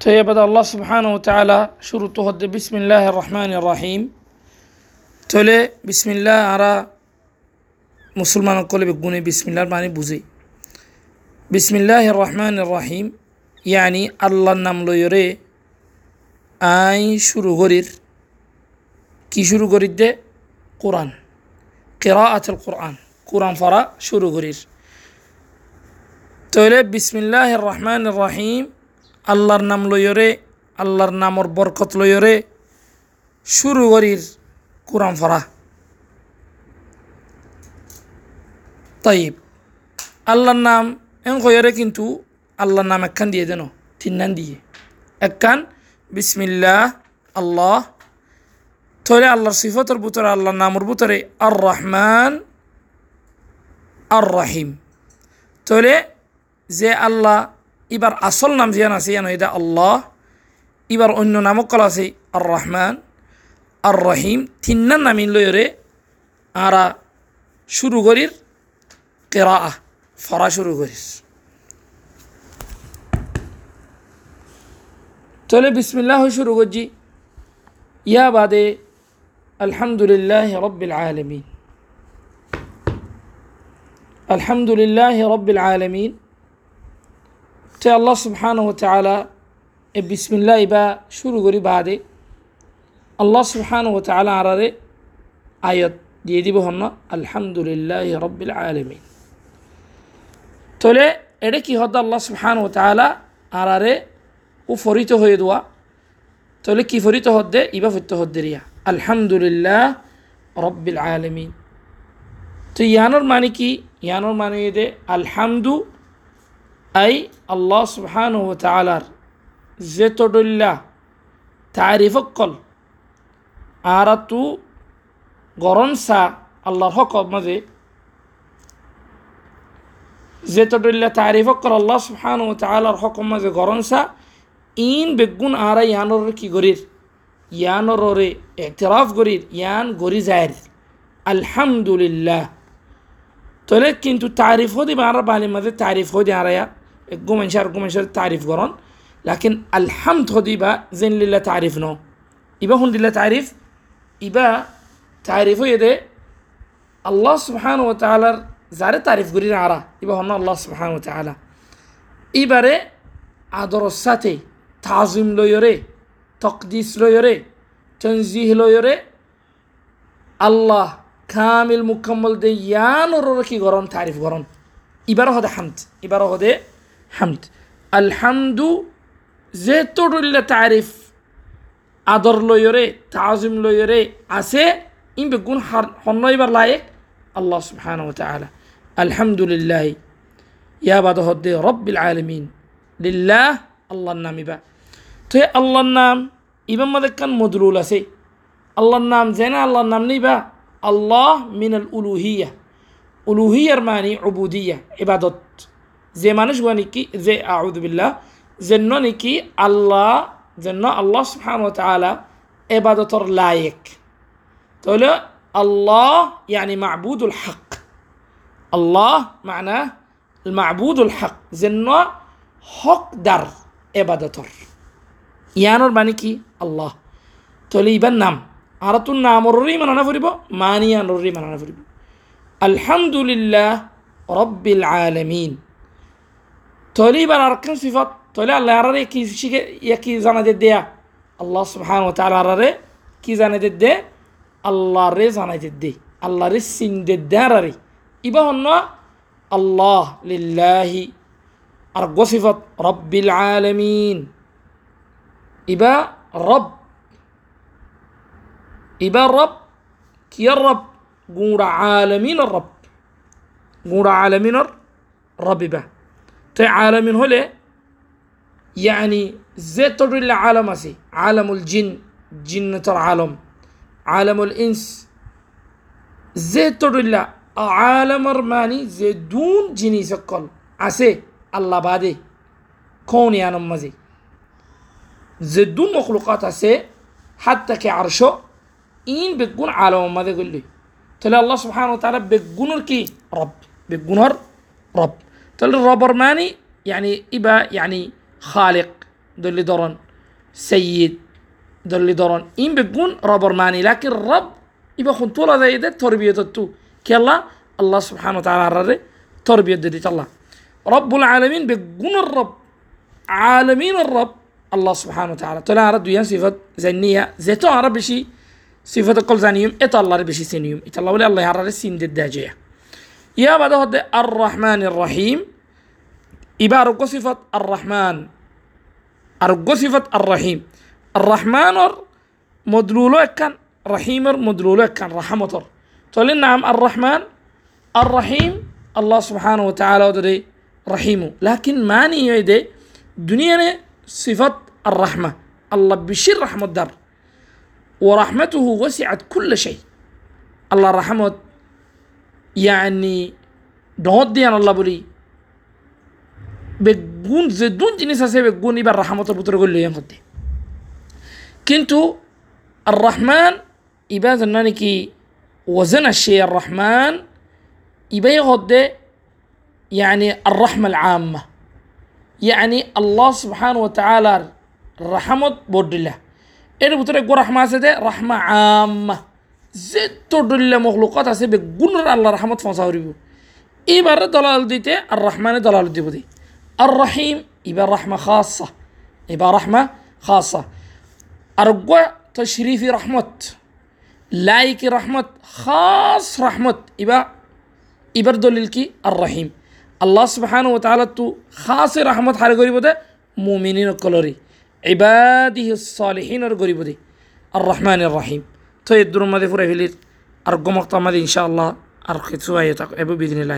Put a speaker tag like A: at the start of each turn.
A: طيب بدأ الله سبحانه وتعالى شروطه بسم الله الرحمن الرحيم تولي بسم الله أرى مسلمان قول بقوني بسم الله معني بوزي بسم الله الرحمن الرحيم يعني الله نملو يري আই শুরু করির কি শুরু করির দে কোরআন কেরাআতুল কোরআন কোরআন ফরা শুরু করির তৈলে বিসমিল্লাহ রহমান রহিম আল্লাহর নাম লইরে আল্লাহর নামর বরকত লইরে শুরু করির কোরআন ফরা তাইব আল্লাহর নাম এন কইরে কিন্তু আল্লাহর নাম একখান দিয়ে দেন তিন্নান দিয়ে। একখান, বিসমিল্লাহ, আল্লাহ। তাহলে আল্লাহর সিফতর ভিতরে আল্লাহর নামর ভিতরে আর রহমান আর রাহিম তাহলে যে আল্লাহ এবার আসল নাম জিয়ান আছে ইয়ান এটা আল্লাহ। এবার অন্য নামক কল আছে আর রহমান আর রহিম তিন্নার নামি লয়রে আরা শুরু করির কেরা ফরা শুরু করিস তাহলে বিসমিল্লাহ শুরু করছি। ইয়া বাদে আলহামদুলিল্লাহ রব্বিল আলমিন। আলহামদুলিল্লাহ রব্বিল আলমিন। তো আল্লাহ সুবহান ও তালা এ বিসমিল্লাহ ইবা শুরু করি বাদে আল্লাহ সুবহান ও তালা আরারে আয়ত দিয়ে দিব হন আলহামদুলিল্লাহ রব্বিল আলমিন। তাহলে এটা কি হতো? আল্লাহ সুবহান ও তালা ও ফরিত হয়ে দোয়া। তাহলে কি ফরিত হদ্দে? ইবা ফরিত হদ্দে রিয়া। আলহামদুলিল্লাহ রব্বিল আলমিন। তো ইয়ানোর মানে কি? ইয়ানোর মানে দে আলহামদু আই আল্লাহ সুবহান ও তালার যে তডুল্লাহ তারিফকল আর তু গরম সা আল্লাহর হক মাঝে যে তডুল্লাহ তারিফকল আল্লাহ সুবহান ও তালার হক মাঝে গরম সা ইন বেগুন আরা ইয়ানোর কি গরির ইয়ানোরে এতরাফ গরির ইয়ান গরি যায় আলহামদুলিল্লাহ তাহলে কিন্তু তারিফ হদি আরা বালি মাঝে তারিফ হদি قوم شهر قوم شهر تعرف قرن. لكن الحمد خدي با زين لله تعرف نو. يبا هون لله تعرف يبا تعرفه يدي الله سبحانه وتعالى زار تعرف قرين عرا. يبا هون الله سبحانه وتعالى. إبرة عدرساتي تعظيم لو يري تقديس لو يري تنزيه لو يري الله كامل مكمل ديان وروركي قران تعريف قران إبرة هذا حمد. إبرة هذا حمد. الحمد زيت اللي تعرف. أدر لو يري تعظم لو يري. عسى إن بيكون حنوي برلايك الله سبحانه وتعالى. الحمد لله. يا بعد هدي رب العالمين. لله الله النام يبا. تي الله النام إبا ماذا كان مدلول سي الله النام زين الله النام نيبا. الله من الألوهية. ألوهية رماني عبودية عبادات زي ما نجوانيكي زي أعوذ بالله. زي زنونيكي الله زي زنو الله سبحانه وتعالى عبادة لايك. تقول الله يعني معبود الحق. الله معناه المعبود الحق. زي زنو حق در عبادة يعني ربانيكي الله. تولي بنام عرطو النامر ريمان نفربو مانيان ريمان نفربو الحمد لله رب العالمين. توليبا أركن صفات. تولي الله يرى كي شيء يكي زانا دديا الله سبحانه وتعالى يرى كي زانا ددي الله ري زانا ددي الله ري سين دداري إبا هنا الله لله أرجو صفات رب العالمين. إبا رب. إبا رب. كي الرب. قول عالمين الرب. قول عالمين الرب بقى তাই আলামিন হলে ইয়ানি যে তটুল্লা আলম আছে আলামুল জিন জিন্নতর আলম আলামুল ইনস যে তটুল্লা আলামর মানি যে দুন জিনিস সকল আছে আল্লাহ বাদে কোন ইয়ানম মাঝে যে দুন মখলুকাত আছে হাত তাকে আরশো ইন বেগুন আলম মাঝে করলি তাহলে আল্লাহ সুহান তারা বেগুনের কি রব বেগুনর রব تلا الرب رماني يعني إبا يعني خالق دولي دوران سيد دولي دوران إن بيكون رب ماني لكن رب يبقى خنطولة زي ده تربية التو كلا الله سبحانه وتعالى رر تربية دي الله. رب العالمين بيكون الرب عالمين الرب الله سبحانه وتعالى. تلا رد ين صفة زنية زيتو عرب شي صفة كل زنيوم إت الله رب شي سنيوم إت الله ولا الله يعرر السين يا بعد هذا الرحمن الرحيم. يبقى أرجو صفة الرحمن. أرجو صفة الرحيم. الرحمن مدلولو كان رحيم مدلولو كان رحمة تقول نعم الرحمن الرحيم الله سبحانه وتعالى ودري رحيمه. لكن ما نيجي ইয়ানি ডহত দিয়ান আল্লাহ বলি বেগুন যে দুন জিনিস আছে বেগুন এবার রাহমতের ভিতরে গেল ইয়ান করতে কিন্তু আর রহমান ইবা জানা নাকি ওজন আসে আর রহমান ইবাই হদ্দে ইয়ানি আর রহমাল আম্মা ইয়ানি আল্লাহ সুবহান ও তালার রাহমত বর্ডিল্লা এর ভিতরে গো রাহমা আছে যে রাহমা আম্মা যে তোরদুল্লা মখলুকত আছে বেগুণর আল্লাহ রহমত ফসা হরিব এইবারে দলাল দিতে আর রহমানে দলাল দিব দি। আর রহিম এবার রহমা খাসা এবার রহমা খাসা আর গোয়া তো শরীফি রহমত লাইকি রহমত খাস রহমত এবার এবার দলিল কি? আর রহিম আল্লাহ সুবাহান ও তাহলে তু খাসে রহমত হারে গরিব দে মুমিনিন কলরি এবাদিহ সালেহিনর গরিব দে আর রহমান রহিম তো এই দুরমাদি ফুরাই ফেলির আর গমকতামাদি ইনশাআল্লাহ আর কিছু আইয়ে থাকো এবার বিদিনিল্লাহ।